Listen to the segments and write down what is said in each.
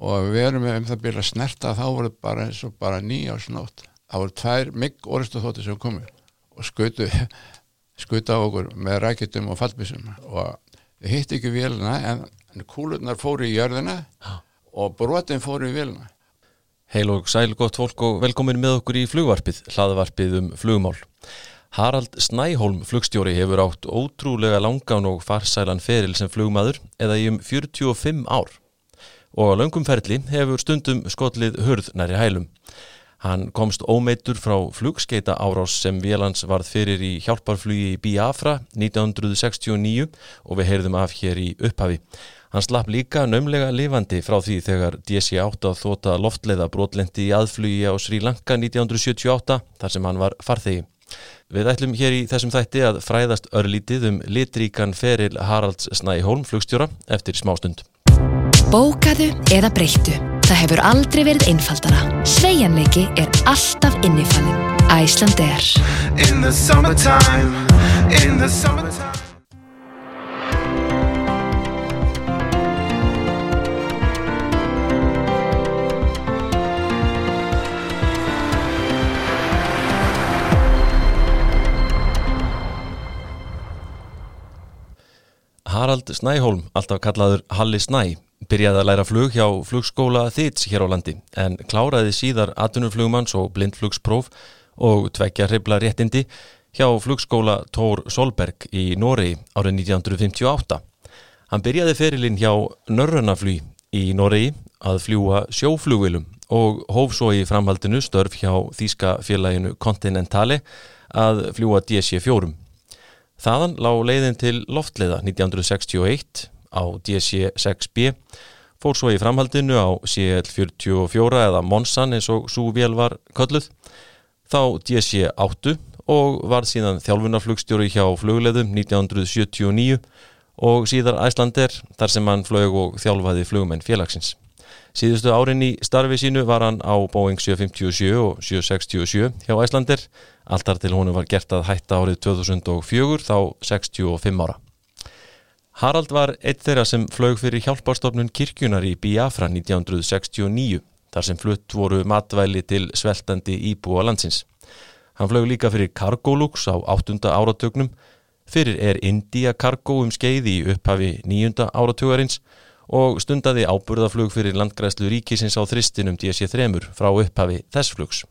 og við erum um það byrja að snerta þá voru bara eins og bara nýjársnótt það voru tvær mygg orðstu þóttir sem komu og skutu skutu á okkur með rækjutum og fallbísum og við hitt ekki vélina en, en kúlurnar fóru í jörðina og brotin fóru í vélina. Heil og sæl gott fólk og velkomin með okkur í flugvarpið, hlaðvarpið um flugmál. Harald Snæholm flugstjóri hefur átt ótrúlega langan og farsælan feril sem flugmaður eða í um 45 ár og á löngum ferli hefur stundum skollið hurð næri hælum. Hann komst ómeitur frá flugskeita árás sem Vélans varð fyrir í hjálparflugi í Biafra 1969 og við heyrðum af hér í upphafi. Hann slapp líka nömlega lifandi frá því þegar DC-8 þóta loftleiða brotlendi í aðflugi á Sri Lanka 1978 þar sem hann var farþegi. Við ætlum hér í þessum þætti að fræðast örlítið um litríkan feril Haralds Snæholm flugstjóra eftir smástund. Bókaðu eða breyttu. Það hefur aldrei verið einfaldara. Sveianleiki er alltaf innifalinn. Æsland er. In the summertime, in the summertime. Harald Snæholm, alltaf kallaður Halli Snæ, byrjaði að læra flug hjá flugskóla Þits hér á landi en kláraði síðar atvinnuflugmanns og blindflugspróf og tvekja hribla réttindi hjá flugskóla Tór Solberg í Noregi árið 1958. Hann byrjaði ferilinn hjá Nörrunaflý í Noregi að fljúa sjóflugvilum og hóf svo í framhaldinu störf hjá Þíska félaginu Continentale að fljúa DC-4. Þaðan lág leiðin til loftleiða 1961 á DC-6B, fór svo í framhaldinu á CL-44 eða Monsan eins og svo vel var kölluð, þá DC-8 og var síðan þjálfunarflugstjóri hjá flugleiðum 1979 og síðar Æslander þar sem hann flög og þjálfaði flugmenn félagsins. Síðustu árin í starfi sínu var hann á Boeing 757 og 767 hjá Æslander, alltar til honu var gert að hætta árið 2004 þá 65 ára. Harald var eitt þeirra sem flög fyrir hjálparstofnun kirkjunar í Biafra 1969, þar sem flutt voru matvæli til sveltandi íbúa landsins. Hann flög líka fyrir Cargolux á 8. áratögnum, fyrir Air India Cargo um skeiði í upphafi 9. áratögarins og stundaði áburðaflug fyrir landgræslu ríkisins á þristinum DC-3 frá upphafi þess flugs.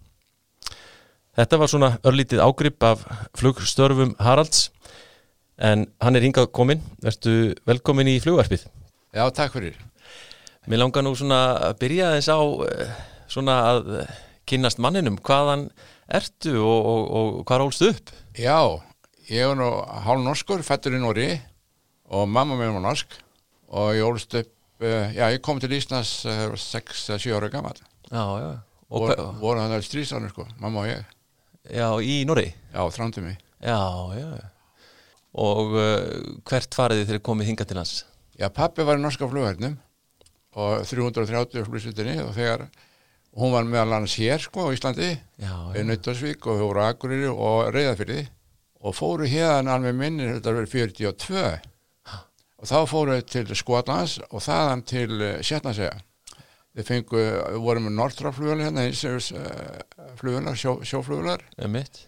Þetta var svona örlítið ágrip af flugstörfum Haralds en hann er hingað komin, verðstu velkomin í flugvarpið. Já, takk fyrir Mér langar nú svona að byrja þess á eh, svona að kynnast manninum, hvaðan ertu og, og, og hvað rólstu upp? Já, ég er nú hálf norskur, fættur í Nóri og mamma mér var norsk og ég ólst upp, uh, já, ég kom til Íslands uh, 6-7 ára gammal Já, já. Og, voru hann að stríðsánur sko, mamma og ég já, í Norri? Já, þrándu mig Já, já. Og uh, hvert farið þið þegar komið hingað til hans? Já, pappi var í norska flughernum og 330 flugsutinni og þegar hún var meðal annars hér sko á Íslandi Já, í Nautasvík og fóru Akureyri og Reyðafyrði og fóru hérna alveg minnir þetta verið 42 og þá fóru til Skotlands og þaðan til Sjetnansega þeir fengu, við vorum með Northrop-flugvel hérna eins og flugvelar, sjó, sjóflugvelar er mitt.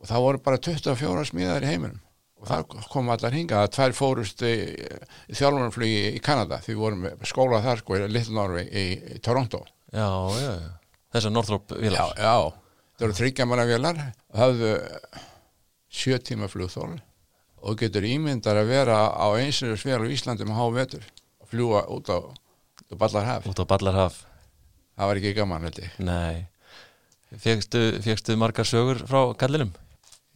og það voru bara 24 smíðar í heiminum og það kom allar hinga að tvær fórust í, í Kanada því við vorum skóla þar sko í Little Norway í, Toronto Já, já, já. Þessar Northrop já, vilar. já, það voru þryggjamanna vélar og hafðu sjö tíma flugþól og getur ímyndar að vera á einsinu svél á Íslandi með há vetur og fljúa út á, út á Ballarhaf Út á Ballarhaf. það var ekki gaman held ég Nei. Fegstu, margar sögur frá kallinum?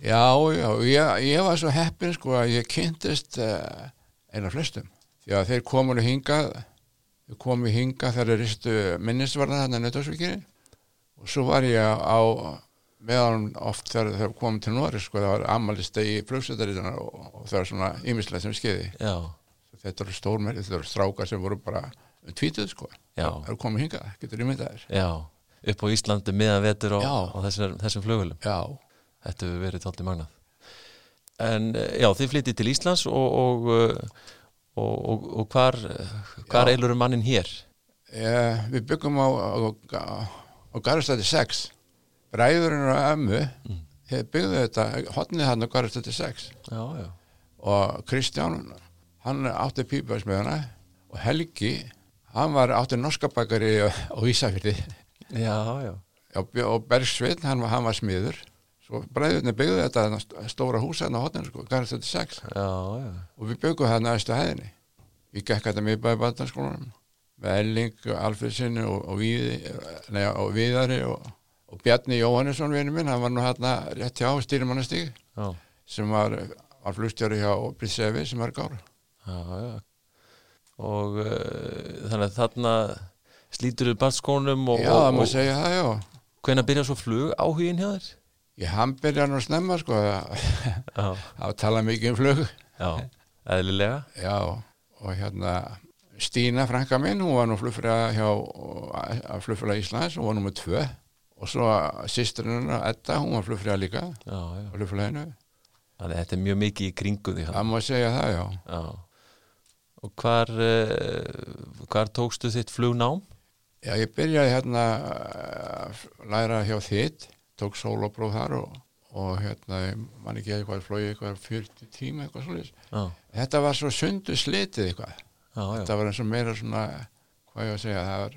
Já, já, ég, ég var svo heppin sko að ég kynntist uh, eina flestum. Því að þeir komur hingað, þeir komu hingað þegar þeir ristu minnisvarða þarna í Nautasvíkinni og svo var ég á meðan oft þegar þeir komum til Nóri sko, það var amalistegi í flugsetariðuna og, og það var svona ýmislega sem skeiði. Já. Þetta eru stórmerið, þetta eru strákar sem voru bara um tvítið sko. Já. Það eru komið hingað, getur ímyndaðir. Já. Upp á Íslandi miðan vetur á, á þessar, þessum flugulum. Já, Þetta hefur verið tólti magnað. En eh, já, þið flyttið til Íslands og, og, eh, og, og, og hvar, hvar eilur mannin hér? Eh, við byggum á, á, á, Garðstætti 6 bræðurinn og ömmu mm. byggðu þetta, hotnið hann á Garðstætti 6 já, já, og Kristján hann átti pípaðsmiðuna og Helgi hann var átti norska bakari á Ísafjörði og, og Bergsvinn, hann, var- hann var smiður svo bræðurinn byggðu þetta st- stóra hús hann á hotninu sko, Garðstætti 6 já, já. og við byggum það næstu hæðinni ég gekk þetta mjög bæði barnaskólanum með Elling, Alfredsinni og, og, Víði, nei, og Víðari og, og Bjarni Jóhannesson vinur minn, hann var nú hérna rétt hjá stýrimannastík sem var, var flugstjóri hjá Brissefi sem var gára. Og uh, þannig að þarna slítur við og, já, það má segja það, já hvenær byrja svo flug áhugin hjá þér? Ég hann byrja nú snemma sko að að tala mikið um flug já, eðlilega. já, og hérna Stína frænka minn, hún var nú flugfræða hjá að flugfræða Íslands, hún var nummer tvö og svo sýsturinn Edda, hún var flugfræða líka flugfræðinu Þannig að þetta er mjög mikið í kringu því. Það má segja það, já. Já. Og hvar, uh, hvar tókstu þitt flugnám? Já, ég byrjaði hérna að læra hjá þitt, tók sólopróf þar og, og hérna, ég man ekki eitthvað flóið eitthvað 40 tíma eitthvað svolítið. Já, Þetta var svo sundu slitið eitthvað. já. Þetta var eins og meira svona, hvað ég að segja, það var,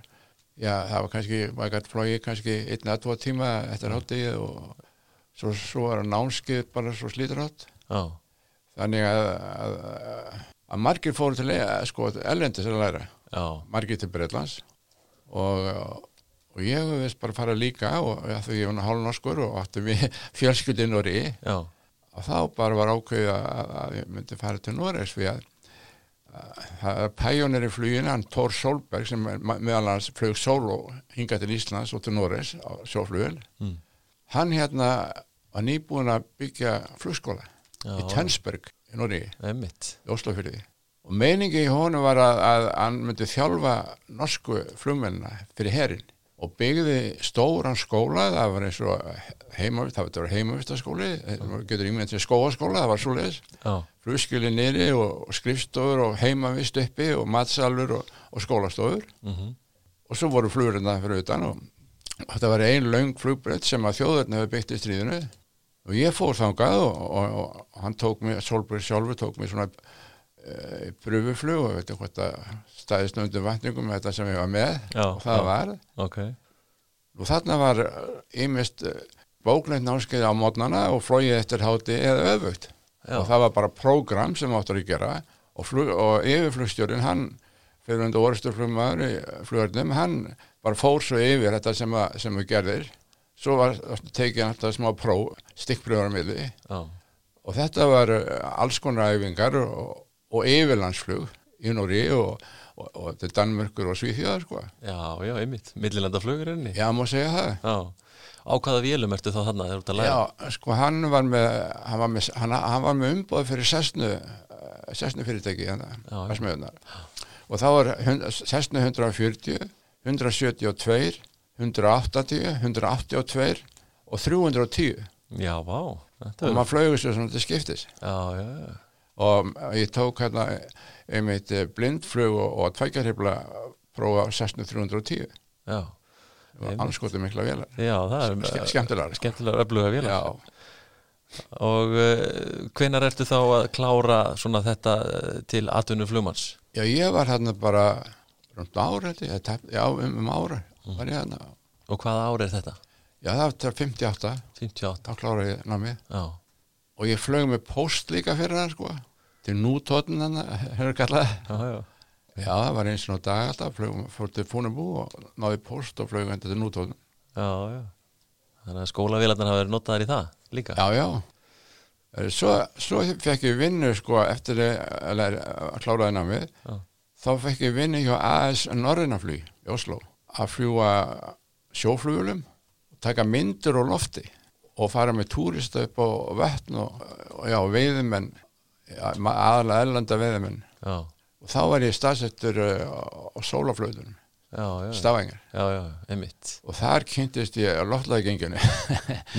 já, það var kannski, maður gæti flóið kannski einn að tvo tíma eftir háttegið og svo, svo var námskið bara svo slítarátt. Já, Þannig að, að, að margir fóru til að, sko, ellendis að læra. margir til Breitlands og, og ég hef veist bara fara líka og ja, því ég var hálfnorskur og átti við fjölskyldin og rí já, og þá bara var ákveðið að, að ég myndi fara til Noregs því að að það er pæjónir í fluginu, hann Thor Solberg sem meðal hans flug solo hingað til Íslands og til Noregs á sjóflugin Mm. hann hérna var nýbúin að byggja flugskóla Já. í Tønsberg í emmitt. í Oslofyrði og meiningi í honum var að, að hann myndi þjálfa norsku flugmennina fyrir herin og byggði stóran skóla það var eins og heimavist það var heimavistaskóli, það getur ímynd til skóaskóla, það var svo leiðis Já, flugskili niðri og, og skrifstofur og heimavist uppi og matsalur og, og skólastofur. Mhm, og svo voru flugurinn fyrir utan og þetta var ein löng flugbrett sem að þjóðurinn hefur byggt í stríðinu. Og ég fór þangað og, og, og hann tók mig, Solberg sjálfur tók mig svona pröfuflug og veit ekki hvað það staðist undir vatningum með þetta sem ég var með. Já, og það já. var. Ok. og þarna var ímist bókleitt námskeið á mótnana og flóið eftir háti eða öfugt. Já. og það var bara prógram sem áttur að gera. Og, flug, og yfirflugstjórin hann fyrir undir orðsturflugmaður í flugörnum, hann bara fór svo yfir þetta sem, að, sem við gerðir. Svo var tekið alltaf smá próf stikkpröfur á milli. Og þetta var alls konar æfingar og, og yfirlandsflug í Nóri og, og, og til Danmörkur og Svíþjóðar sko. já, já, emmitt. Millilanda flugurinni. Já, má segja það. Já. Á hvaða vélum ertu þá þarna þegar þú ert að læra? Já, sko hann var með hann var með, hann, hann var með umbóð fyrir sessnu sessnu fyrirtæki hérna, Já, já. versmiðunar. og þá var sessnu 140 172 180, 182 og 310 Já, vá. Þetta og er, maður flögur sér svona til skiptis já, já, já. Og ég tók hérna einmitt eh, blindflug og, og tvækjarhefla prófa sessnu 310 Já, og anskotu mikla vélar. Já það er Ske- skemmtilegar. Skemmtilegar öfluga vélar. Já, Og uh, hvenar ertu þá að klára svona þetta til atvinnu flugmanns? já, ég var hérna bara rúmt ára, já, um, um ára var ég hérna. Og hvaða ár er þetta? Já, það var til 58, 58. þá klára ég námið. Já, og ég flög með post líka fyrir það sko. Til nútóttin hann, hefur kallað? Já, það var eins og dag alltaf, fór til Fúnabú og náði post og flög hendur til nútóttin Já, já. Þannig að skólavélarnar hafa verið notaðar í það líka? Já, já. Eh, Svo, svo fekk ég vinnu sko eftir að, kláraði námið Já. þá fekk ég vinnu hjá AS Norrænaflug í Oslo að fljúa sjóflugulum taka myndir á lofti og fara með túrista upp á vötn og, og já, veiðumenn aðalega erlenda veiðumenn Já, og þá var ég staðsettur uh, á sólaflöðunum, einmitt. og þar kynntist ég á loftlæðgenginu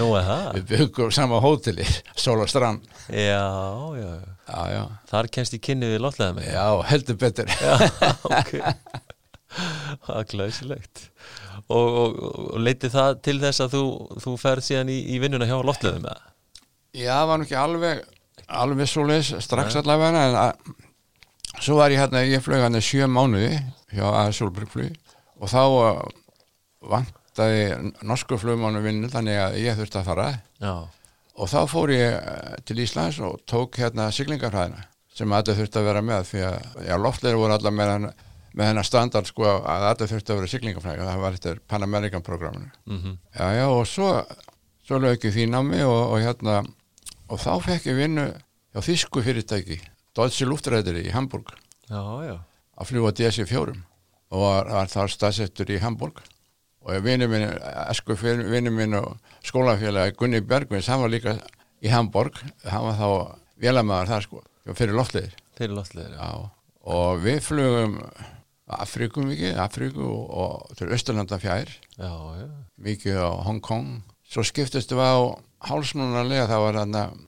Nú er það? við byggum sama hóteli, Sólastrand Já, já, já. Þar kemst í kynni við með. já, heldur betur Já, ok. Það er glæsilegt. Og, og, og leiti það til þess að þú, þú ferð síðan í, í vinnuna hjá loftleðum eða? Já, það var nú ekki alveg alveg svo leis, strax allavega en að, svo var ég hérna ég flög hann sjö mánuði hjá Aðsólbryggflug og þá uh, vantaði norsku flugmánu vinnu þannig að ég þurfti að fara. Já, og þá fór ég uh, til Íslands og tók hérna siglingarfræðina sem allir þurfti að vera með því að já, loftleir voru allar með hann með hennar standard sko að allir þurfti að vera siglingarfræði og það var þetta Pan American programminu. Mm Já, já, og svo, svo lög ég því námi og, og hérna, og þá fekk ég vinnu hjá þýsku fyrirtæki, Deutsche Luftræðiri í Hamburg, já, já. Að fljúa DC-4 og var, var þar staðsettur í Hamburg. Og vinnu minn, esku vinnu minn og skólafélagi Gunni Bergvins, hann var líka í Hamburg, hann var þá vélamæðar þar sko, fyrir loftleiðir, Fyrir loftleðir, já, og við flugum Afrikum mikið, Afriku og, og til Östurlanda fjær Já, já, mikið á Hong Kong. Svo skiptist við á hálsmúnarlega það var hann að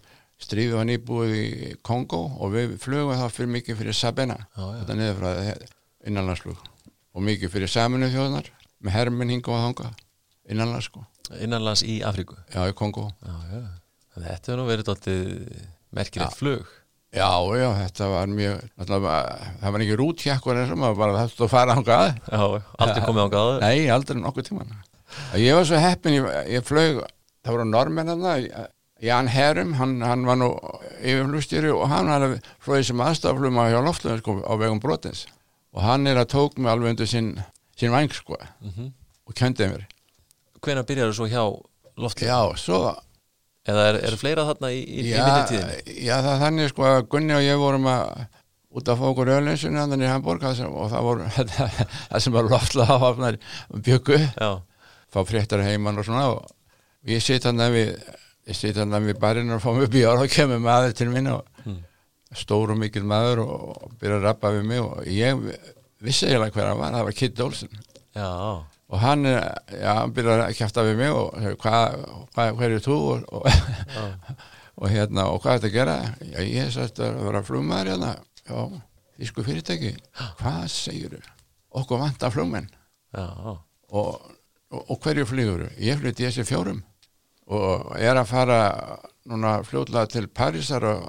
stríðu var nýbúið í Kongo og við flugum þá fyrir mikið fyrir Sabena. Þetta niður frá innanlandsflug. Og mikið fyrir saminu þjóðnar með herminn hinga og þanga innanlands sko, innanlands í Afríku? Já í Kongo Já, Þetta hefur nú verið dálítið merkilegt flug já, já, þetta var mjög það var ekki rútjakkur eins og maður bara þetta að fara hangað Já, aldrei komið á gáðu Nei, aldrei nokkuð tíman Ég var svo heppin, ég, ég flög það voru normenn hann Jan Herum, hann, hann var nú yfirflugstýri og hann var flóðið sem aðstafluma hjá loftlöðum sko, á vegum brotins og hann er að tók mig alveg undir sinn, sinn væng sko Mhm. og kendið mér. Hvenær byrjar þú svo hjá loftleðum? Já, svo Eða er, er fleira þarna í, í, í já, vinnutíðinni? já, það þannig sko að Gunni og ég vorum að út að fá okkur öðleinsunni hann í Hamburg og það voru það sem var loftlega hafnar bjöggu Já, fá fréttar heimann og svona og ég sitt hann við ég sitt hann við barinn og fá mig bjór og kemur maður til mín og Mm. stór og mikill maður og, byrja að rappa við mig og ég vissi eiginlega hver hann var, það var Kid Olsen já, og hann, já, hann byrja að kjæfta við mig og hvað, hva, hver er þú? Og, og, og hérna, og hvað er þetta að gera? Já, ég er sætt að vera flugmaður hérna já, þýsku fyrirtæki. Hvað segir okkur vantar flugmenn. Já, og, og, hverju flýgur ég flytti þessi fjórum. Og er að fara núna fljóðlega til Parísar og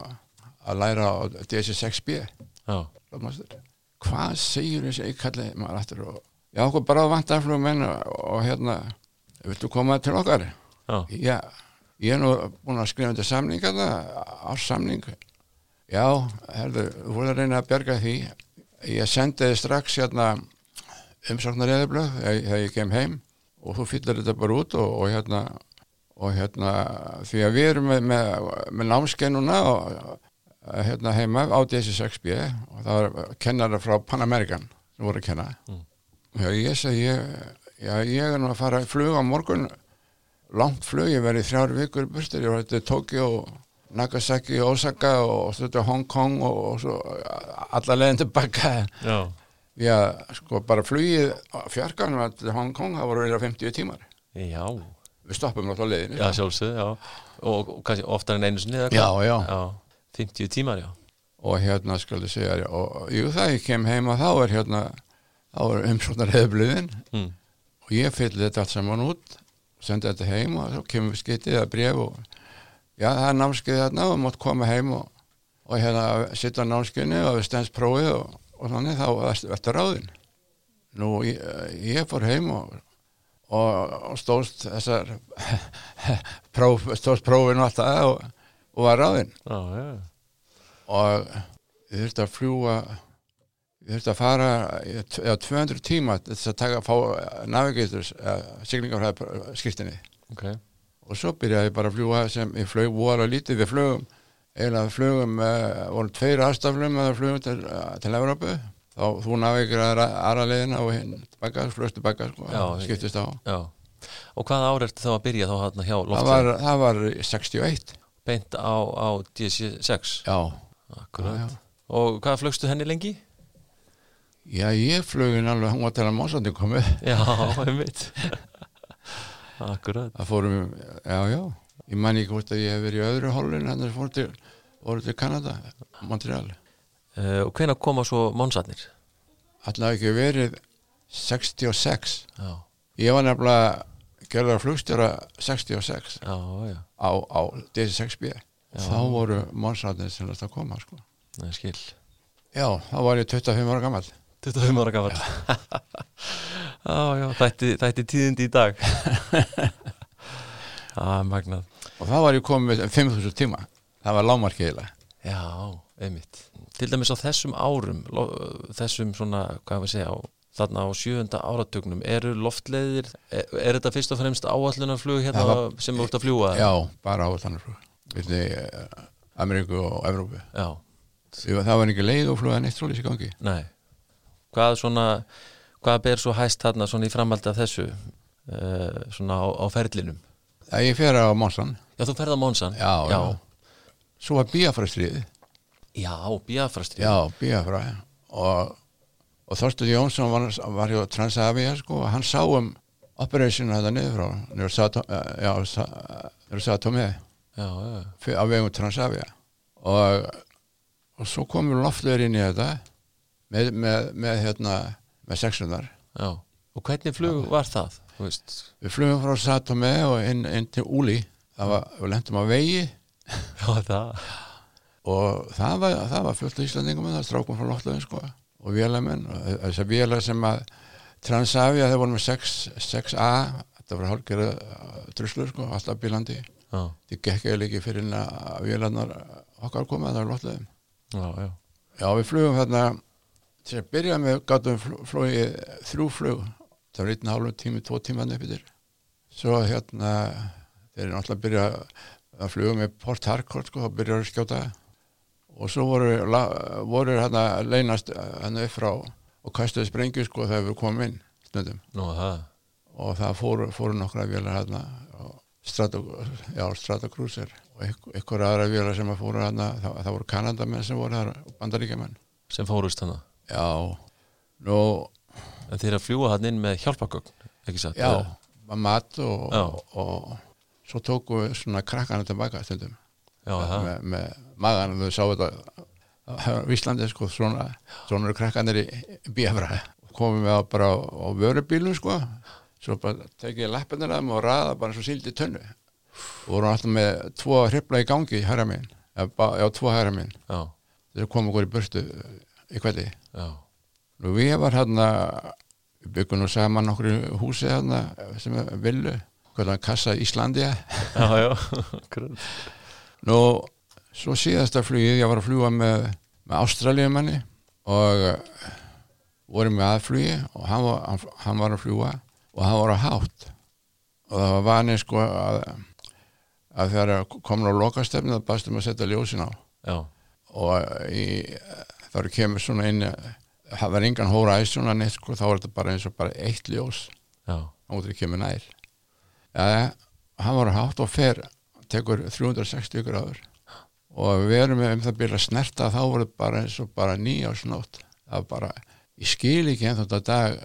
að læra á DC6B já, Lofmaster. hvað segir þessi eikalli maður aftur og já okkur bara vantar flugmenn og, hérna viltu koma til okkar? Já, já, ég er nú búin að skrifa þetta samning á samning já, herðu, þú voru að reyna að bjarga því. Ég sendiði strax hérna umsóknar eðablöð þegar ég kem heim og þú fyllir þetta bara út og, og hérna og hérna því að við erum með, með, með námskennuna og hérna heima á DC6B og það var kennara frá Pan American sem voru að kenna. Mm. Já ég segi ég, já, ég er nú að fara að fluga á morgun. Langt flug, ég verið þrjár vikur burstur, ég var þetta Tokyo Nagasaki, Osaka og þetta Hong Kong og, og svo alla leiðin tilbaka já, já, sko bara flugið fjarkanum til Hong Kong, það voru verið 50 tímar. Já, við stoppum náttúrulega leiðinu já, sjálfsög, já. Og, og kannski oftar en einu sinni eða Já, hvað? já. já. 50 tímar, já. Og hérna skal ég segja já, og jú það ég kem heima þá er hérna er umsóknar hefðblöðin mm. og ég fylli þetta allt saman út sendi þetta heim og þá kemur við skyttið eða bref og já það er námskeið þarna og mátt koma heim og, og hérna sitta á námskeiðinu og við stendst prófið og, og þannig þá verður ráðin nú ég, ég fór heim og, og, stóðst þessar próf, stóðst prófin og allt það og, og var ráðin já, já, og ég þurfti að fljúa ég þurfti að fara eða 200 tíma þess að taka að fá navigators siglingarfræði skiptinni ok. Og svo byrjaði ég bara að fljúa sem ég flög voru lítið við flugum eiginlega flugum uh, voru tveir aðstaflum að flugum til, uh, til Evrópu. Þá þú navigaði aðra leiðina og hinn tilbaka, flugst tilbaka sko, skiptist á. já. Og hvað ár ertu þá að byrja þá hann hjá það loftleðum var, það var 61 beint á, á DC6 já, Akkurat. Já, já. og hvað flögstu henni lengi? Já ég flugin alveg hún var til að másandi komið. Já, einmitt. Akkurat. Það fórum, já, já. Ég man ekki hvort að ég hef verið í öðru hólun þannig að fórum til, til Kanada Montreal, uh, og hvenær koma svo mánsatnir? alltaf ekki verið 66 já, ég var nefnilega gerðar flugstjóra 66 já, já, á, á DC6B og þá voru monsatnir sem þetta að koma sko. það er skil. Já, þá var ég 25 ára gammal 25 ára já, þætti, þætti tíðindi í dag. Já, magnað. Og þá var ég komið með 5000 tíma. Það var lámarkiðilega Já, einmitt. Til dæmis á þessum árum þessum svona, hvað við segja á þarna á sjöunda áratugnum eru loftleiðir, er, er þetta fyrst og fremst áallunarflug hérna Það var- sem þú ert að fljúga? já, bara á þannig flug villi Ameríku og Evrópu. Já, að það var ekki leið og fluga neitt svolítið í gangi. Nei Hvað svona, hvað ber svo hæst þarna svona í framhaldi af þessu uh, svona á, á ferlinum? það ég fer á Monsan. Já, þú ferð á Monsan? Já, já, svo var Biafra stríð já Biafrastríð já, Biafra og, og Þorstur Jónsson var, var hjá Transavia sko, og hann sá um operation þetta niður frá niður Sato- eh, já, Sa- já, já, á vegum Transavia. Og, og svo komur loftlegur inn í þetta með, með, með hérna með sexunar já. Og hvernig flug var það? Við flugum frá Satome og inn, inn til Úli það var, við lendum á vegi. Já, það. Og það var, það var fullt af Íslandingum það strákum frá loftlegin sko og vélamenn, og þessar vélar sem að Transavia, þeir voru með 6, 6A þetta var hálfgerða truslur sko, alltaf bílandi. Já, þið gekk eða ekki fyrir að vélarnar okkar koma, það var já, já. Já, við flugum þarna til að byrja með gátum flugið þrjú flug. Það var einn hálfum tími, tvo tíman upp yfir svo hérna þeir náttúrulega byrja að fluga með Port Harcourt sko, þá byrjar að skjóta. Og svo voru, la- voru hérna leynast hérna upp frá og kastuði sprengju sko þegar við komum inn stundum. Nú, og það? Fóru, fóru nokkra vélar hérna Stratocruiser og ykkur aðra vélar sem að fóru hérna það, það voru Kanadamenn sem voru þar og bandaríkjamenn. Sem fórust hana Já, nú, En þeir að fljúa hann inn með hjálpagögn ekki satt? já, var mat og, og, og svo tóku svona krakkana tilbaka stundum. Með, með magan og þau sá þetta á Íslandi sko, svona, svona eru krakkanir í bíafra komum við á bara á, á vörubílum sko svo bara tekið lappinir að þeim og raða bara svo síldi tönnu. Og vorum alltaf með tvo hrifla í gangi í hæra minn, já, tvo hæra minn þeir komum okkur í burtu í kveldi Nú við var hérna, við byggum nú saman okkur húsi hérna sem er villu, hann kassa akkurat. Nú, svo síðasta flugið, ég var að fljúa með, með Ástralíumanni og uh, vorum með aðflugi og hann var, hann, hann var að fljúa og hann var að hátt. Og það var vanið sko að, að þegar komin á lokastefni það bastum að setja ljósin á. Já, og í, þar kemur svona inn það var engan hóra æs svona neitt sko, þá var þetta bara eins og bara eitt ljós. Og það kemur nær. Ja, hann var hátt og fer tekur 360 gráður. Og við erum um það byrja að snerta þá voru bara eins og bara nýjársnótt það var bara, ég skil ekki en þetta dag,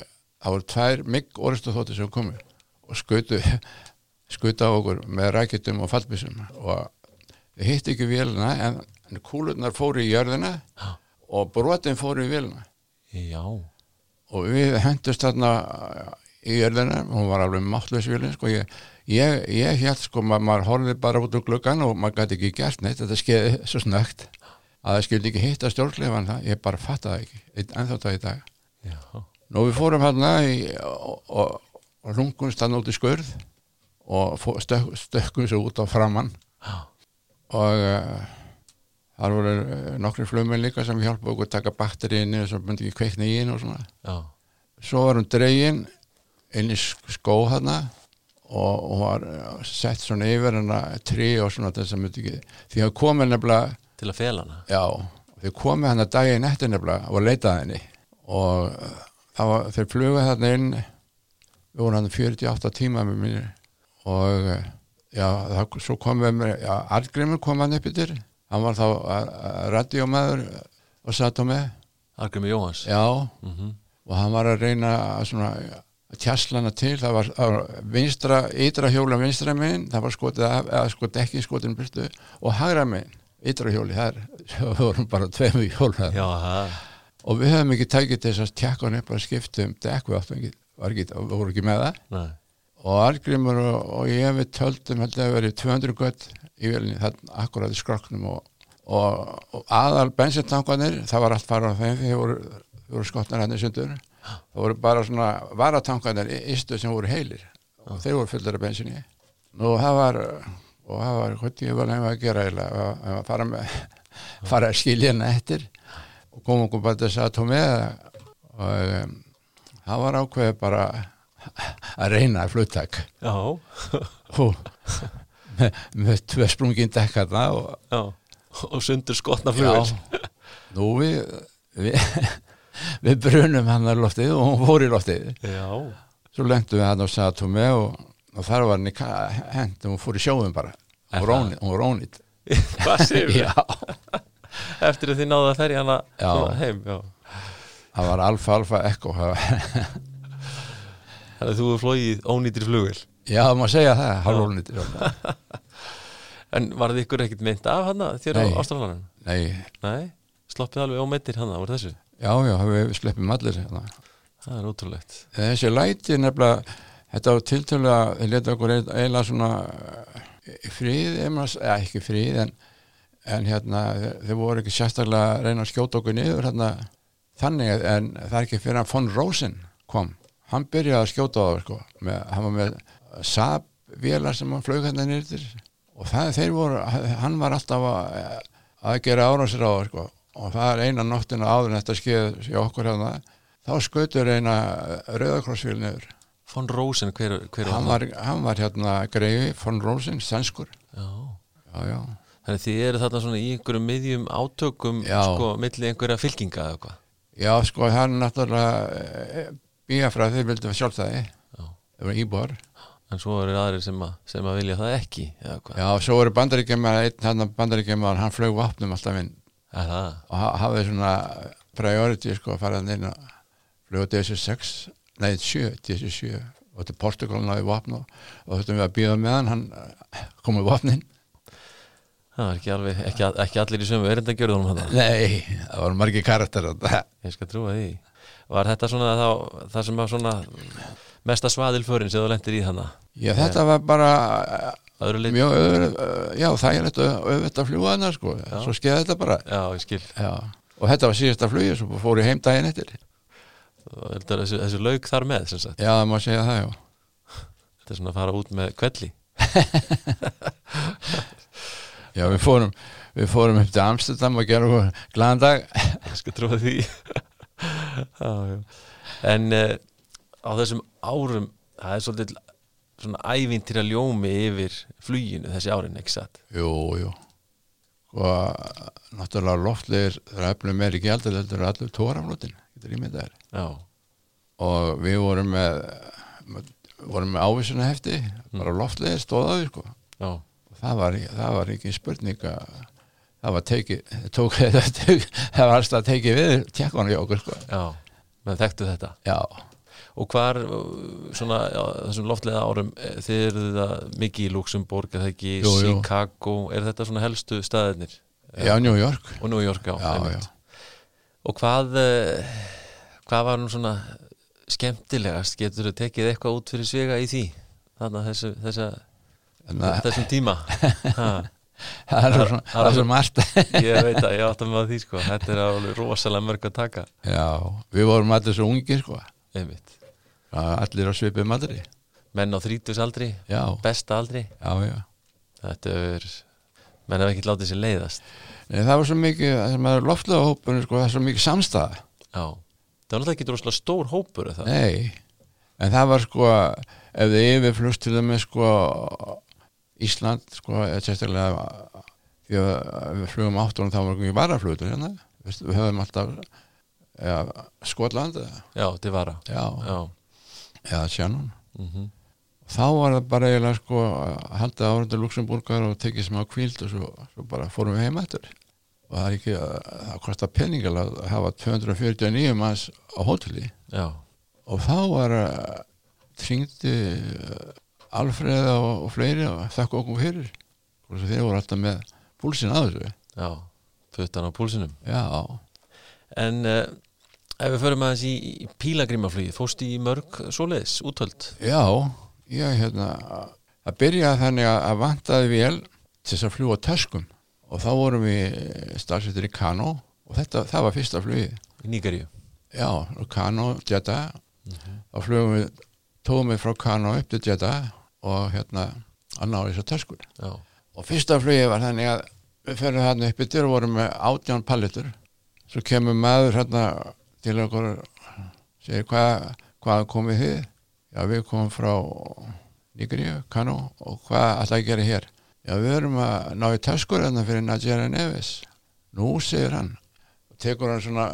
það voru tvær mygg orðstu þóttir sem komu og skutu skutu á okkur með rækjutum og fallbísum og við hitt ekki vélina en, en kúlurnar fóru í jörðina. Og brotin fóru í vélina. Já. Og við hendust þarna í jörðina, hún var alveg máttlaus vélina, sko, ég, ég, ég held sko, ma maður horfði bara út úr gluggan og maður gæti ekki gert neitt, þetta skeiði svo snögt að það skildi ekki hitta stjórnleifan það, ég bara fattaði ekki ennþá það í dag. Já, Nú við fórum hérna í, og, og, og rungumst hann út í skurð og stökkum svo út á framann já, og uh, þar voru uh, nokkri flugmenn líka sem hjálpa okkur að taka batteríinu og svo myndi ekki kveikna í henni og svona. Já, svo var hún dregin inn í sk- skó hana og hún var uh, sett svona yfir hana trí og svona þess að myndi ekki því að komið nefnilega, til að fela hana? Já þau komið hana daginn eftir nefnilega og leitaði henni. Og uh, það var, þeir fluga þarna inn við vorum hann 48 tíma með mér. Og já, það, svo komum við með, já, Argrimur kom hann upp yfir hann var þá radíómaður og satt á með. Argrimi Jóhans já, mm og hann var að reyna að svona hana til, það var, það var vinstra, ytra hjóla vinstra megin. Það var skotið af, eða skotið ekki skotin byrstu og hagra megin, ytra hjóli það það vorum bara tveimu hjól þar. Já, það og við höfum ekki tækið þess að tjekka hann upp að skipta um dekk við áttum ekki, var ekki, voru ekki með það. Nei. Og Argrimur og, og ég við töldum held að verið 200 gött í velinni þannig akkurat í skroknum og, og, og aðal bensintankanir það var allt farað á þeim þeir voru, voru skotnar hann í sundur. Það voru bara svona varatankanir ístu sem voru heilir og þeir voru fullir af bensinni nú það var og það var hvað ég var nefn að gera eiginlega? Að, fara með fara að skilja henni eftir. Og koma okkur bara þess að tóð með og um, það var ákveðið bara að reyna fluttak. Já, og með, með tvö sprungin dekkarna og og sundur skotna flugvel já, nú við við, við brunum hann að loftið og hún fór í loftið. Já, svo lendum við hann á Satome og, og þar var henni hend og hún fór í sjóðum bara. Hún var ónýtt- eftir að þið náðu að ferja svona heim já. það var alfa alfa ekko. það var- Þannig að þú er flóið ónýttir flugvel já, það má segja það, hálf ónýtt En var þið ykkur ekkit mynd af hana þér á Ástralanum? nei, Nei, sloppið alveg ómeittir hana úr þessu? Já, já, við sleppum allir hérna. Það er ótrúlegt. Þessi læti nefnilega þetta var tiltölulega, þeir leta okkur eiginlega svona eh, í frið, eða ekki frið en, en hérna, þeir voru ekki sérstaklega að reyna að skjóta okkur niður hérna, þannig að- en það er ekki fyrir að von Rosen kom hann byrjaði að skjóta á það sko, með, hann var með Saab vélar sem hann flög hérna nýrtir og það, þeir voru, hann var alltaf að, að gera árásir á það sko, og það er eina nóttina áður en þetta skeið hjá okkur hérna. Þá skautur eina rauðakrossvíl niður. Von Rosen, hver, hver hann var, hann var hérna greiði von Rosen, sænskur. Já. Já, já, Þannig að þið eru þarna svona í einhverjum miðjum átökum Já. sko, milli einhverja fylkinga eða eitthvað? Já sko hann náttúrulega býja frá þeir vildu sjálfstæði. Já. það var íbúar. En svo eru aðrir sem að, sem að vilja það ekki já, svo voru bandaríkjumar einn bandaríkjumar, hann flög vapnum alltaf inn. Og ha- hafði svona priority sko að fara inn og flög á DS6 nei, 7, DS7 og til Portugal náði vapn og, þurftum við að býða með hann hann eh, kom með vapnin Það er ekki, alveg, ekki, ekki allir í sömu erindagjörðunum nei, það voru margir karakter þetta Ég skal trúa því Var þetta svona þá, það sem var svona mesta svaðilförin sem þú lendir í hana Já, þetta var bara Öðru mjög öður, já, það er auðvitað að fljúa hana, sko, svo skeði þetta bara. Já, ég skil. Já. og þetta var síðasta flugið, svo fór ég heim daginn eftir. Þessu, þessu lauk þar með sem sagt. já, það má segja það, já. Þetta er svona að fara út með kvelli já, við fórum, við fórum upp til Amsterdam og gerum okkur glaðan dag. Ég skal trúa því. já, já. En uh, á þessum árum það er svolítið svona ævintýra ljómi yfir fluginu þessi árin, ekki satt? Jú, jú. Og náttúrulega loftlegir það er eflum meiri gjaldur heldur en allur tóraflutin, getur ímyndað þér. Já, og við vorum með vorum með ávísuna hefti bara loftlegir stóðaði, sko. Og það var, það var ekki spurning að það var tekið tók, það var alltaf tekið við tjekkonu hjá okkur sko. já menn þekktu þetta. Já, Og hvar, uh, svona, já, þessum loftlega árum eh, þið eru það mikið í Luxemburg eða ekki, Jú, jú. Chicago er þetta svona helstu staðirnir? Já, New York. Og New York, já, já, já. Og hvað uh, hvað var nú svona skemmtilegast, getur þú tekið eitthvað út fyrir svega í því? Þannig að þessu, þessa, þessum tíma það er svona, það er er svo margt. Ég veit að ég mig að því sko. Þetta er alveg rosalega mörg að taka. Já, við vorum allir svo ungir sko. einmitt, allir á svipum aldri. Menn á þrítusaldri besta aldri, já, já. Þetta er menn hef ekki látið sér leiðast. Nei, það var svo mikið, það er loftlega hópunni sko, það er svo mikið samstæða já, það var náttúrulega ekki rosalega stór hópur Nei, en það var sko ef þið yfirflust til þeim sko Ísland sko, sérstaklega því að við flugum áttunum þá var ekki varaflutur hérna. Við höfum alltaf ja, Skotland já, til vara. Já, já, eða Shannon. Mm þá var það bara eiginlega sko að halda árundur Luxemburgar og tekið smá kvíld og svo, svo bara fórum við heim eftir og það er ekki að það kostar peningal að hafa 249 manns á hóteli. Já, og þá var tringdi Alfreð og, og fleiri og þakka okkur fyrir. Og þeir voru alltaf með púlsin að þessu. Já puttan á púlsinum. Já, en uh, Ef við förum aðeins í, í pílagrímaflugið, fórst í mörg svoleiðis, útöld? Já, ég hérna að byrja þannig að, að vantaði vel til þess að fljúa töskum. Og þá vorum við starfsettir í Kano og þetta, það var fyrsta flugið. Í Nígeríu? Já, og Kano, Jeddah. Þá flugum við, tóðum við frá Kano upp til Jeddah og hérna að ná þessar töskur. Já. og fyrsta flugið var þannig að við fyrir þarna upp yfir og vorum með átján pallitur svo kemur maður hérna til okkur segir hvað hvaðan komið þið? Já við komum frá Nígríu, Kano og hvað ætla að gera hér? Já við erum að ná í töskur hérna fyrir Najera Neves. Nú segir hann og tekur hann svona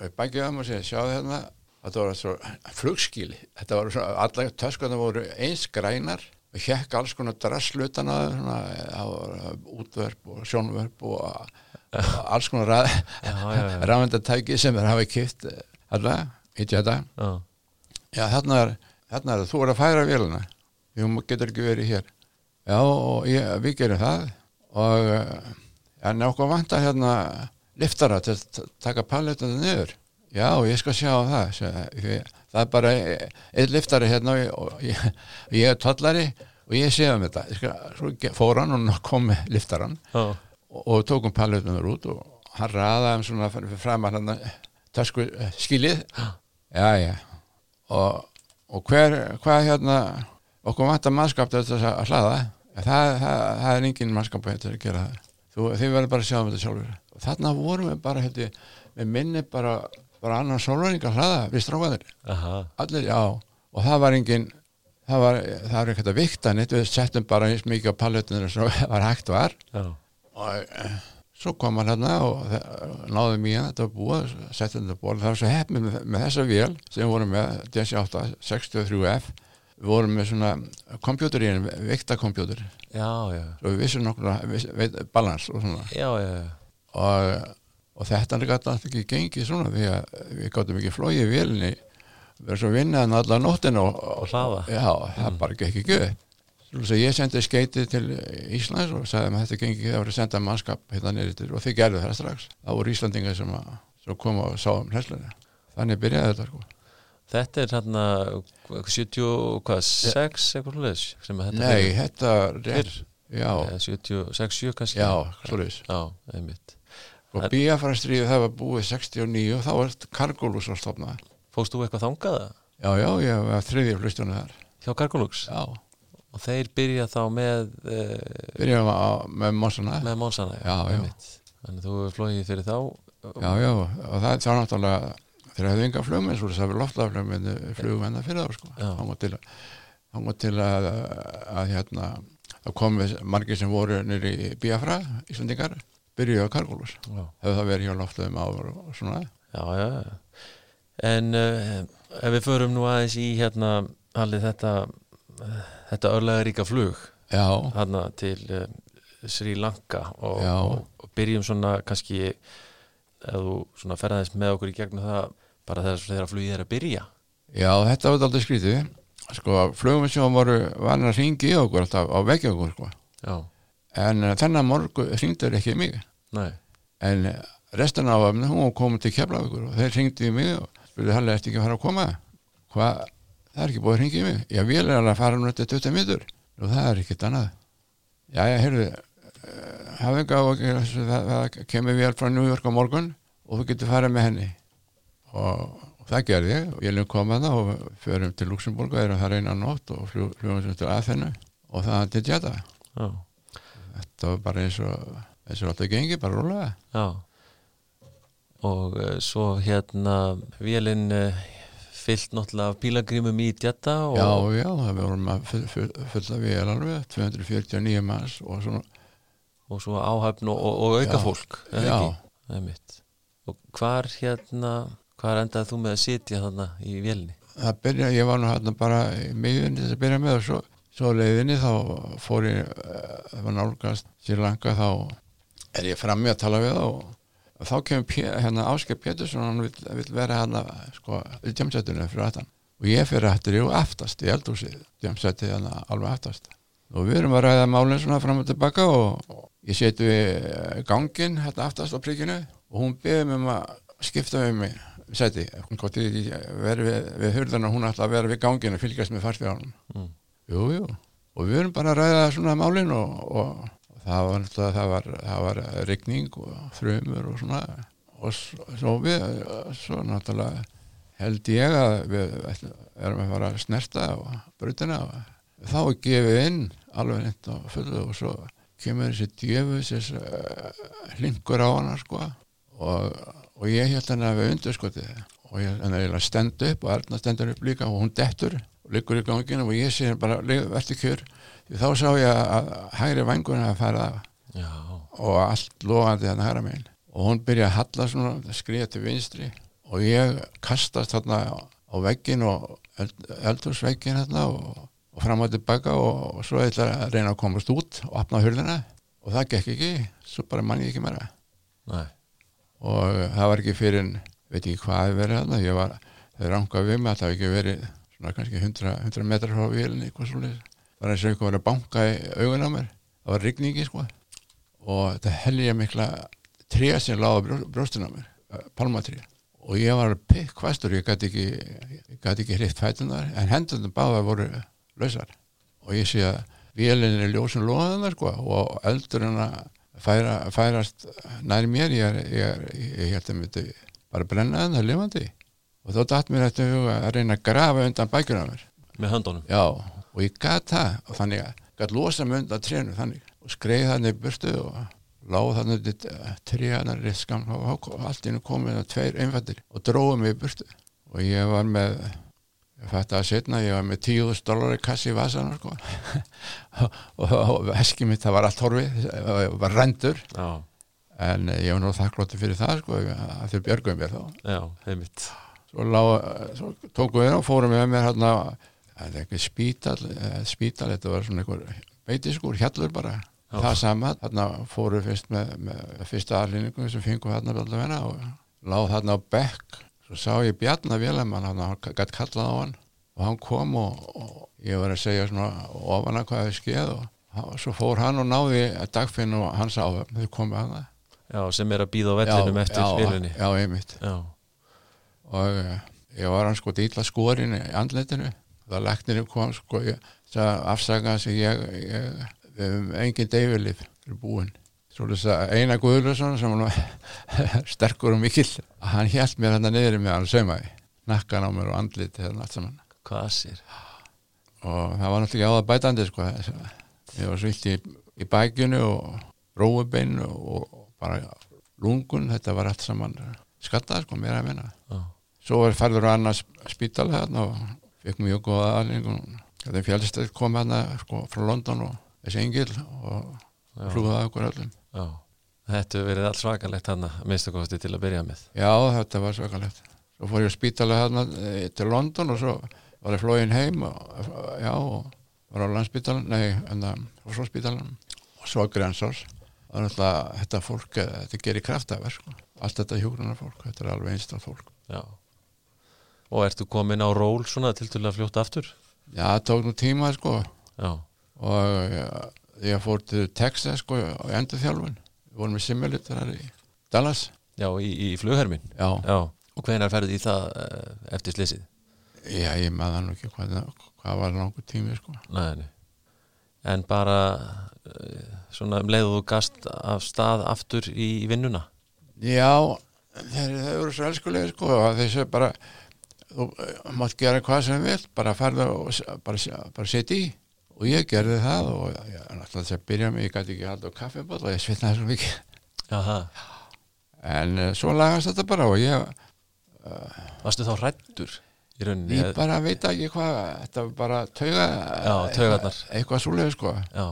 við bækið um og segir sjáðu hérna þetta var svo flugskíli þetta var svo, allar töskurna voru eins grænar. Og hjekk alls konar drasslutan að þeim, svona, það var útverp og sjónverp og, og alls konar rafendatæki sem þeir hafa kipt alla í þetta? Já. já þarna er, þarna er þú er að færa vélina. Þú getur ekki verið hér. Já og ég, við gerum það. Og eh, en okkur vantar hérna liftara til að taka palletinu niður já ég skal sjá á það. Það er bara einn liftari hérna og ég, og ég, er tollari og ég sé um þetta. Skal, fór hann og kom með liftaran og, og tókum palletunar út og hann raðaði um svona fram að hann tasku eh, skilið. Já. Já og, og hver, hvað hérna okkur vantar mannskap til þess að hlaða? Ja, það, það, það er engin mannskap til að gera það. Þú, þið verður bara að sjá um þetta sjálfur og þarna vorum við bara hérna, með minni bara, bara annan sólværing að hlaða við stráfaðir Aha. allir, já, og það var engin það var, það var ekkert að vikta neitt við settum bara eins mikið á palletunir sem var hægt var Já. og eh, svo kom hann hérna og náðum í hann, þetta búið settum þetta búið, það var svo heppið með, með þessa vél sem vorum með, DS8 63F, við vorum með svona kompjútur í henni, vikta kompjútur Já, já. og við vissum veit, balans og svona Já, já, já. og, og þetta er alltaf ekki gengið svona því að við gáttum ekki flóið í vélinni verið svo vinnaðan allar nóttina og, Og hlaða. já, það bara gekk ekki upp. Svo ég sendi skeitið til Íslands og sagði að þetta gengi það var að senda mannskap hérna niður til og þið gerðu það strax. Það voru Íslandingar sem, að, sem kom og sá um hlæslunni þannig byrjaði þetta sko. Þetta er hérna 70, hvað, 6 eitthvað hlutis sem að þetta nei, er þetta rétt já, Eða 76, 7 kannski? Já, svoleiðis. Já, einmitt og Bíafara stríði það var búið 69 og þá var Kargólus að stopna Fóst þú eitthvað þangaða já, já, ég var þriðja flustjónu þar. Hjá Cargolux? Já, og þeir byrja þá með uh, byrjaðum á, með Mossana með Monsana Já, já. einmitt. Þannig þú flóið fyrir þá. Já, já, og það er þá náttúrulega þeir hefðu enga flugmenn, svo það var loftaflugmenn flugum enn að fyrir það sko. Já. þá til, að, þangað til að, að hérna, það komið margir sem voru nýri Biafra Íslandingar, byrjuðu á Kargólus Já, hefðu það verið hjá loftuðum áður og svona? Já, já. já. En uh, ef við förum nú aðeins í hérna allir þetta uh, þetta örlega ríka flug já, hérna til uh, Sri Lanka og, og, og byrjum svona kannski ef þú svona ferðaðist með okkur í gegnum það bara þegar, þegar flugið er að byrja. Já, þetta var aldrei skrítið. Sko, flugum sem voru vann að ringi okkur alltaf á veggi okkur sko. Já, en uh, þennan morgu ringdur ekki mig. Nei, en restan af öfni hún komin til Keflavíkur og þeir ringdi í mig og spurði Halli, ertu ekki að fara að koma? Hvað, það er ekki búið að ringi í mig. Ég vil er alveg að fara nú eftir 20 mitur og það er ekkert annað. Já, já, heyrðu hafði ekki á það, það kemur vél frá New York á morgun og þú getur farið með henni. Og, og það gerði ég. Og ég lefum komað það og förum til Luxemburg og erum það reyna nótt og flugum sem til Aþenu og það til Jetta já, þetta var bara eins og eins og alltaf gengi, bara rólega já og uh, svo hérna vélinn uh, fyllt náttúrulega af pílagrímum í djetta og, Já, já, það vorum að full, full, fulla vél alveg, 249 manns og svona, og svo áhæfn og, og, og auka Já. fólk Já. Það er mitt og hvar hérna hvar endaði þú með að sitja þarna í vélinni? það byrja, ég var nú hérna bara í miðunni þess að byrja með og svo, svo leiðinni þá fór ég, eh, það var nálgast Sri Lanka þá er ég frammi að tala við og, og þá kemur hérna Áskei Pétursson, hann vill, vill vera hérna sko, í djamsættunum fyrir aftan. Og ég fyrir aftur ég aftast í eldhúsið, djamsætti hérna alveg aftast. Og við erum að ræða málinn svona fram og tilbaka og, og ég seti við gangin hérna aftast á príkinu og hún beði mig um að skipta við mig. Seti, hvort ég ekki verið við, við hurðana, hún ætla að vera við ganginu fylgjast með farþjóðanum Mm. Jú, jú, og við erum bara að ræða svona málin og, og, það var náttúrulega það var, það var rigning og frumur og svona. Og svo, við svo náttúrulega held ég að við erum að fara að snerta á brutina og þá gefið inn alveg neitt á fullu og svo kemur þessi djöfus þessi uh, hlingur á hana sko. Og, og ég held hann að við undirskotið. Og ég stenda upp og Erna stendur upp líka og hún dettur. og liggur í ganginu og ég sé bara verður kjör. Þá sá ég að hægri vanguna að fara Já, og allt lofandi þarna hæra megin. Og hún byrja að halla svona skriða til vinstri. Og ég kastast þarna á, veggin og eld, eldhúsveggin þarna og, og fram og tilbaka og, og svo ætla að reyna að komast út og opna hurðina. Og það gekk ekki. Svo bara mann ég ekki meira. Nei, og það var ekki fyrir veit ekki hvað verið þarna. Ég var, það rangaði við mig að það ekki verið svona kannski 100, 100 metrar frá vélinni það var eins og eitthvað var að banka í augun á mér. Það var rigningi sko. Og þetta ég mikla tré sem brjó, brjóstin á mér. Palmatré og ég var pikkvastur ég gæti ekki, ekki hrift fætunar en hendunum báða voru lausar. Og ég sé að vélinn er ljósun loðanar sko og eldurinn að færa, færast nær mér ég, er, ég, er, ég held að myndi bara brenna það lifandi og þá datt mér þetta huga að reyna að grafa undan bækjuna mér. Með höndunum? Já og ég gat það og þannig að gat losa mig undan trénu þannig. Og skreið þannig burtu og láð þannig tréanar rétt skam og allt innu komið það tveir einfaldir og dróðu mig í burtu. Og ég var með ég fætti að setna, ég var með tíuðust dólar í kassi í vasan sko. og, og, og veski mitt það var allt horfið, það var rendur Já, en eh, ég var nú þakklótti fyrir það sko, að þau björgum mér þá. Já, heimitt svo, lá, svo tókum við og fórum við með hérna það er eitthvað spítal, eh, spítal þetta var svona einhver beitiskur, hjallur bara. Já. það sama, þarna fórum við fyrst með, með fyrsta aðlýningu sem fengum þarna allavega og láð þarna á bekk. Svo sá ég Bjarnar Vélamann hann gætt kallað á hann og hann kom og, og ég var að segja svona ofan að hvað við skeð og, og svo fór hann og náði dagfinn og hans áðum, þau komið að það Já, sem er að býða á vellinum eftir já, vélinni. já, einmitt. Já, og uh, ég var hann sko dýla skorin í andletinu það leknirinn kom sko það afsaka sem ég, ég við hefum engin deyfilif fyrir búin. Svo þess að Einar Guðlusson sem var sterkur og mikill hann hjælt mér hann niður með hann saumaði. Nakkan á mér og andlit hérna allt saman. Hvað sér? Og það var náttúrulega ekki á það bætandi sko. Ég var svilt í, í bækjunu og róubeinu og, og bara lungun, þetta var allt saman skattað sko, mér að minna Já, svo var færður á annars spítal hérna og fekk mjög góða aðlingun þetta fjálstætt kom hérna sko frá London og þessi engil og flúða okkur öllum. Já. Þetta verið allt svakalegt hann að minnstu kosti til að byrja með. Já þetta var svakalegt. Svo fór ég á spítala hérna eh, til London og svo var ég flóin heim og, já og var á landspítalan nei, en það var svo spítalan og svo grensors er þetta fólk, eh, þetta gerir kraftaverk sko. Allt þetta hjúgrunar fólk, þetta er alveg einstaklega fólk. Já. Og ertu komin á ról svona til til að fljóta aftur? já, það tók nú tíma sko. Já, og ég, ég fór til Texas sko á endurþjálfun. Við vorum með simulator í Dallas. Já í, í flughermin já, Já, og hvenær ferði í það eh, eftir slysið? já ég maður nú ekki hvað, hvað var langur tími sko. Nei, nei. En bara eh, svona um leið og gast af stað aftur í vinnuna já, þeir, eru svo elskulega sko og þessu bara þú eh, mátt gera hvað sem vil bara farða og bara, bara setja í. Og ég gerði það og ég náttúrulega þess að byrja mig, ég gæti ekki halda á kaffibóll og ég svitnaði svo mikið. Það en uh, svo lagast þetta bara og ég, Varstu þá hrættur í rauninni? ég bara veit ekki hvað þetta var bara tauga Já, taugarnar. eitthvað svoleið sko. Já,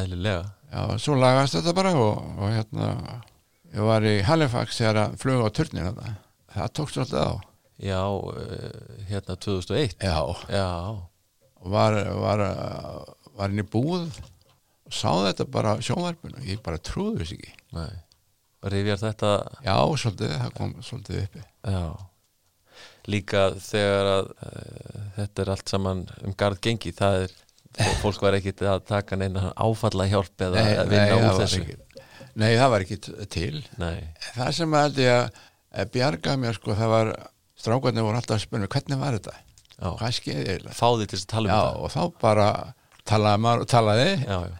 eðlilega. Já, svo lagast þetta bara og, og hérna, ég var í Halifax þegar að fluga á turnin þetta. Það tókst alltaf á. Já, eh, hérna 2001 Já. Já, Og var, var, var inn í búð og sá þetta bara á sjónvarpinu. Ég bara trúði þess ekki. nei Rifjar þetta Já, svolítið, það kom svolítið uppi. Já Líka þegar að uh, þetta er allt saman um garð gengi það er, fólk var ekkit að taka neina áfalla hjálp eða að vinna það úr þessu ekki, nei, það var ekki til. Nei, Það sem að held ég að bjargaði mér sko, það var strákarnir voru alltaf að mig, hvernig var þetta? já, Hvað skeiði eiginlega? fá því til þess að tala um Já, þetta. og þá bara talaði talaði. Já, já,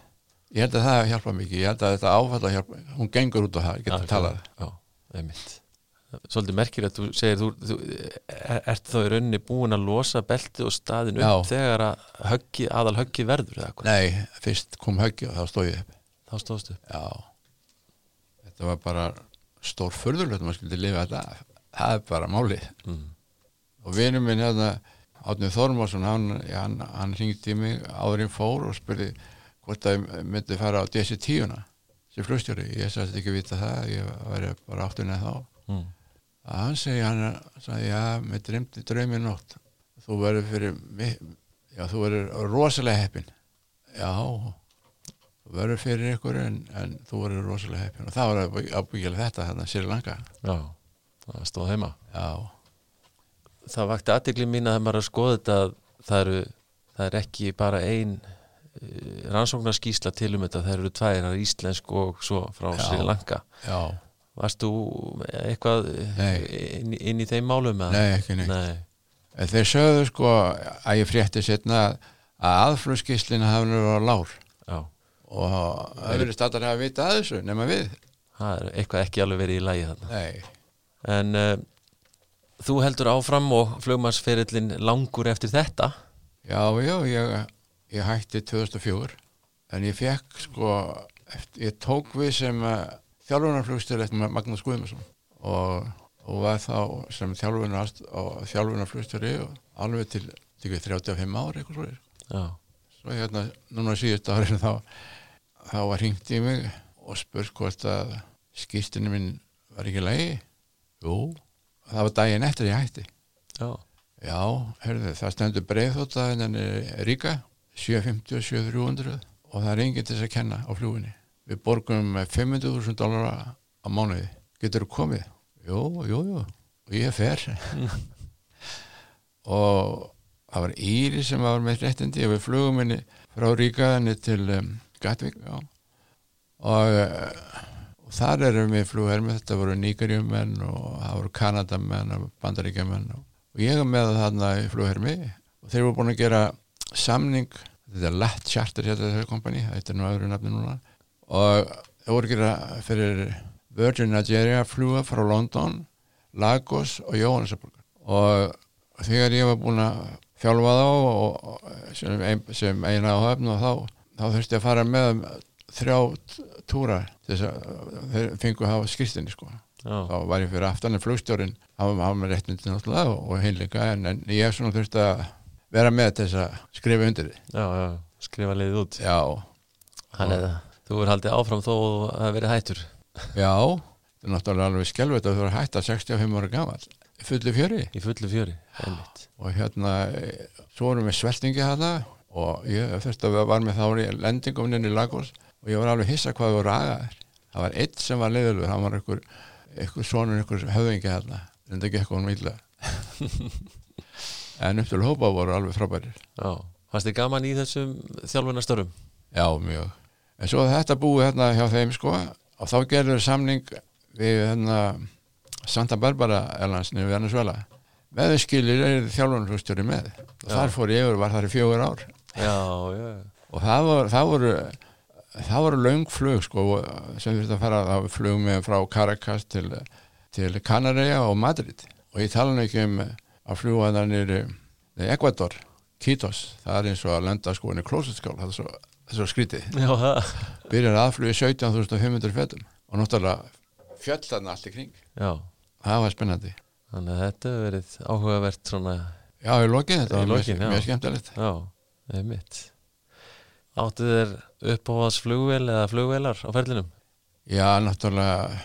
ég held að það hjálpa mikið, ég held að þetta áfalla hjálpa, hún gengur út á það, getur talað já, einmitt. Svolítið merkir að þú segir þú, þú er, ert þá í rauninni búin að losa belti og staðin upp Já. þegar að höggi, aðal höggi verður Nei, fyrst kom höggi og þá stóð ég upp. Þá stóðstu upp. Já Þetta var bara stór furðulegt maður skildi lifa þetta það er bara málið. Mm. og vinur minn hérna Átnið Þormásson, hann, hann, hann ringdi mig áðurinn fór og spurði hvort að ég myndi fara á DC-10 sem flugstjóri, ég sagðist ekki vita það ég væri bara áttunni þá. Mm. að hann segi hann sagði, já, mér dreymdi draumi nótt. Þú verður fyrir já, þú verður rosalega heppin já þú verður fyrir ykkur en, en þú verður rosalega heppin og það var ábyggilega þetta þarna Sri Lanka. Já, það stóð heima. Já, það vakti aðtegli mín að maður er að skoða þetta að það eru það er ekki bara ein rannsóknarskísla til um þetta það eru tvær, það er íslensk og svo frá Já. Sri Lanka. Já, varst þú eitthvað inn, inn í þeim málum eða? nei ekki neitt. Nei. Þeir sögðu sko að ég frétti setna að aðflugskíslinn hafi nú verið á lár. Já, og það verið statar að vita að þessu nema við. Það er eitthvað ekki alveg verið í lægi þarna. Nei, en uh, þú heldur áfram og flugmannsferillin langur eftir þetta? Já, já, ég, ég hætti 2004 en ég fekk sko eftir, ég tók við sem uh, þjálfunarflugstjóri eftir Magnús Guðmundsson. Og, og var þá sem þjálfunarflugstjóri og alveg til, til 35 ári eitthvað svo Já, svo hérna núna síðust árið þá þá var hringt í mig og spurt hvort að skýstinu minn var ekki lægi jú, það var daginn eftir ég hætti. Já, já, herðu, það stendur breiðþóta en ríka 750 og 7300 og það er enginn til þess að kenna á fljúinni við borgum 500.000 dólar á mánuði. Getur þú komið? jú, jú, jú. Og ég fer. Og það var Íri sem var með réttindi og við flugum henni frá Ríkaðinni til um, Gatvík og, uh, og þar erum við flughermi þetta voru Níkarjumenn og það voru Kanadamenn og Bandaríkjamenn og, og ég er með þarna í flughermi. Og þeir voru búin að gera samning þetta er Lat Charter hérna þessu kompani þetta er nú öðru nafni núna. Og þeir voru að gera fyrir Virgin Nigeria fluga frá London Lagos og Jóhannesarburg og þegar ég var búin að þjálfa þá og, og sem, ein, sem eina á höfn og þá, þá þurfti ég að fara með þrjá túra þess að þeir fengu að hafa skristinni sko. Já, þá var ég fyrir aftan en flugstjórin var með réttindi náttúrulega og, heilika en, en ég svona þurfti að vera með þess að skrifa undir þið já, já, skrifa leiðið út. Já, Þannig að þú er haldið áfram þó að það verið hættur. Já það er náttúrulega alveg skelveit að þú er hægt að 65 ára gamall fullu fjöri. Í fullu fjöri og hérna eh, svo erum við sveltingi hana og ég þurfti að var með þá í lendingum inn í Lagos og ég var alveg hissa hvað voru aðeir það var eitt sem var leiðilur hann var einhver, einhver sonur, einhver höfðingi hérna en það gekk honum illa. En upp til hópa voru alveg frábærir. Já, fannst þið gaman í þessum þjálfunarstörfum? já mjög. En svo þetta búið hérna hjá þeim sko og þá gerður samning við hérna Santa Barbara Erlandsni við Venezuela veðskilir er þjálfunarflugstjóri með. Og þar fór ég og var þar í fjögur ár Já, já, og það, voru það voru löng flug sko, sem þurfti að fara það flug með frá Caracas til, til Canaria og Madrid. Og ég tala ekki um að fljúa þannig í Ecuador, Kitos það er eins og að lenda sko inn í klósetskál. Það er svo, svo skrítið. Byrjar aðflugi 17.500 fettum og náttúrulega fjallarna allt í kring. Já, það var spennandi. Þannig að þetta hefur verið áhugavert svona, já, í lokin, þetta var mjög skemmtilegt. Já, einmitt Áttu þér uppáhalds flugvél eða flugvélar á ferlinum? Já, náttúrulega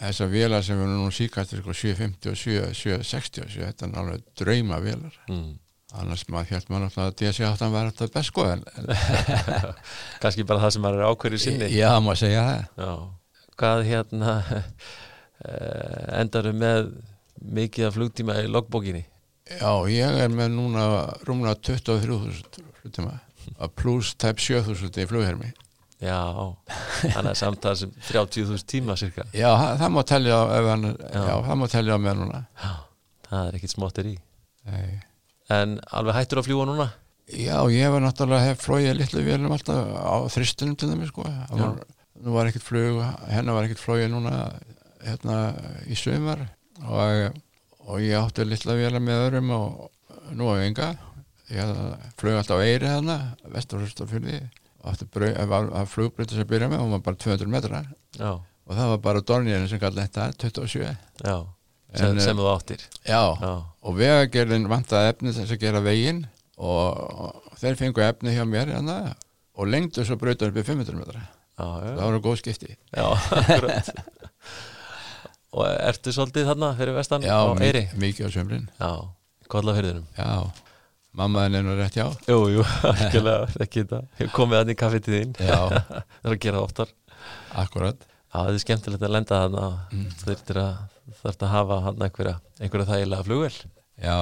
þessar vélar sem við nú síkast sko, 750 og 7, 760 7, þetta er alveg drauma vélar Mm. annars hjælt maður náttúrulega að DC-8 var þetta best sko Kannski bara það sem maður er ákverju sinni Já, maður segja það Já, hvað hérna endaru með mikið af flugtíma í logbókinni? Já, ég er með núna rúmlega 23.000 hlutima að pluss tæp 7.000 í flughermi Já, þannig að samtala sem 30.000 tíma cirka Já, það, má telja á ef hann, já. Já. það má telja á með núna Það er ekkit smáttir í Nei. En alveg hættur að fljúa núna? Já, ég var náttúrulega hef flóið litlu vélum alltaf á þristunum til þeim sko. Var, nú var ekkert flug hennar var ekkert flóið núna hérna í sumar og, og ég átti litla vélar með öðrum og nú á enga ég flög alltaf á Eyri þarna vesturhústafjörði og átti brau- var, var flugbreytur sem byrja með og hún var bara 200 metra Já, og það var bara Dornirinn sem galt þetta 27 já. Sem, eh, sem þú áttir. Já, Já, og vegagerðin vantaði efni þess að gera veginn og, og þeir fengu efni hjá mér hana, og lengdu svo brautar upp í 500 metra. Já, já, það voru góð skipti. Já akkurat. Og ertu svolítið þarna fyrir vestan já, á Eyri? mikið á sömrin Já, kollafyrðinum já, mammaðin er nú rétt já Jú, jú, ekki Ég komið hann í kaffið til þín. Það er að gera það oftar. Akkurat Já, það er skemmtilegt að lenda þarna. Mm. þurftir að, þurft að hafa hann einhverja, einhverja þægilega flugvel já,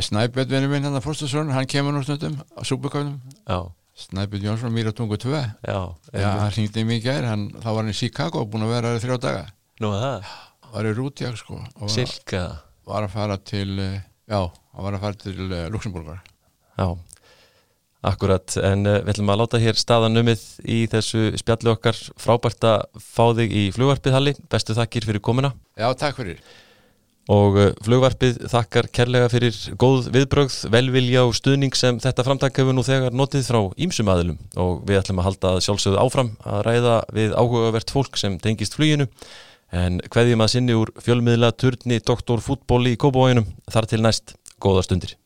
Snæbjörn vinur minn hann að Fórstasson, hann kemur nú stundum á súbuköfnum, Já, Snæbjörn Jónsson Mýratungu 2, já, já, hann hringdi í mig í gær. Hann, þá var hann í Chicago, búin að vera þrjá daga. Nú að það, var í Rútjag sko silka. var að fara til eh, já, hann var að fara til uh, Luxemburgar Já, akkurat. En uh, við ætlum að láta hér staðan numið í þessu spjalli okkar. Frábært að fá þig í flugvarpið Halli. Bestu þakkir fyrir komuna. Já, takk fyrir. Og uh, flugvarpið þakkar kærlega fyrir góð viðbrögð, velvilja og stuðning sem þetta framtak hefur nú þegar notið frá ímsum aðilum. Og við ætlum að halda sjálfsögðu áfram að ræða við áhugavert fólk sem tengist fluginu en hverjum að sinni úr fjölmiðla turni doktorfútból í Kópavóginum þar til næst, góða stundir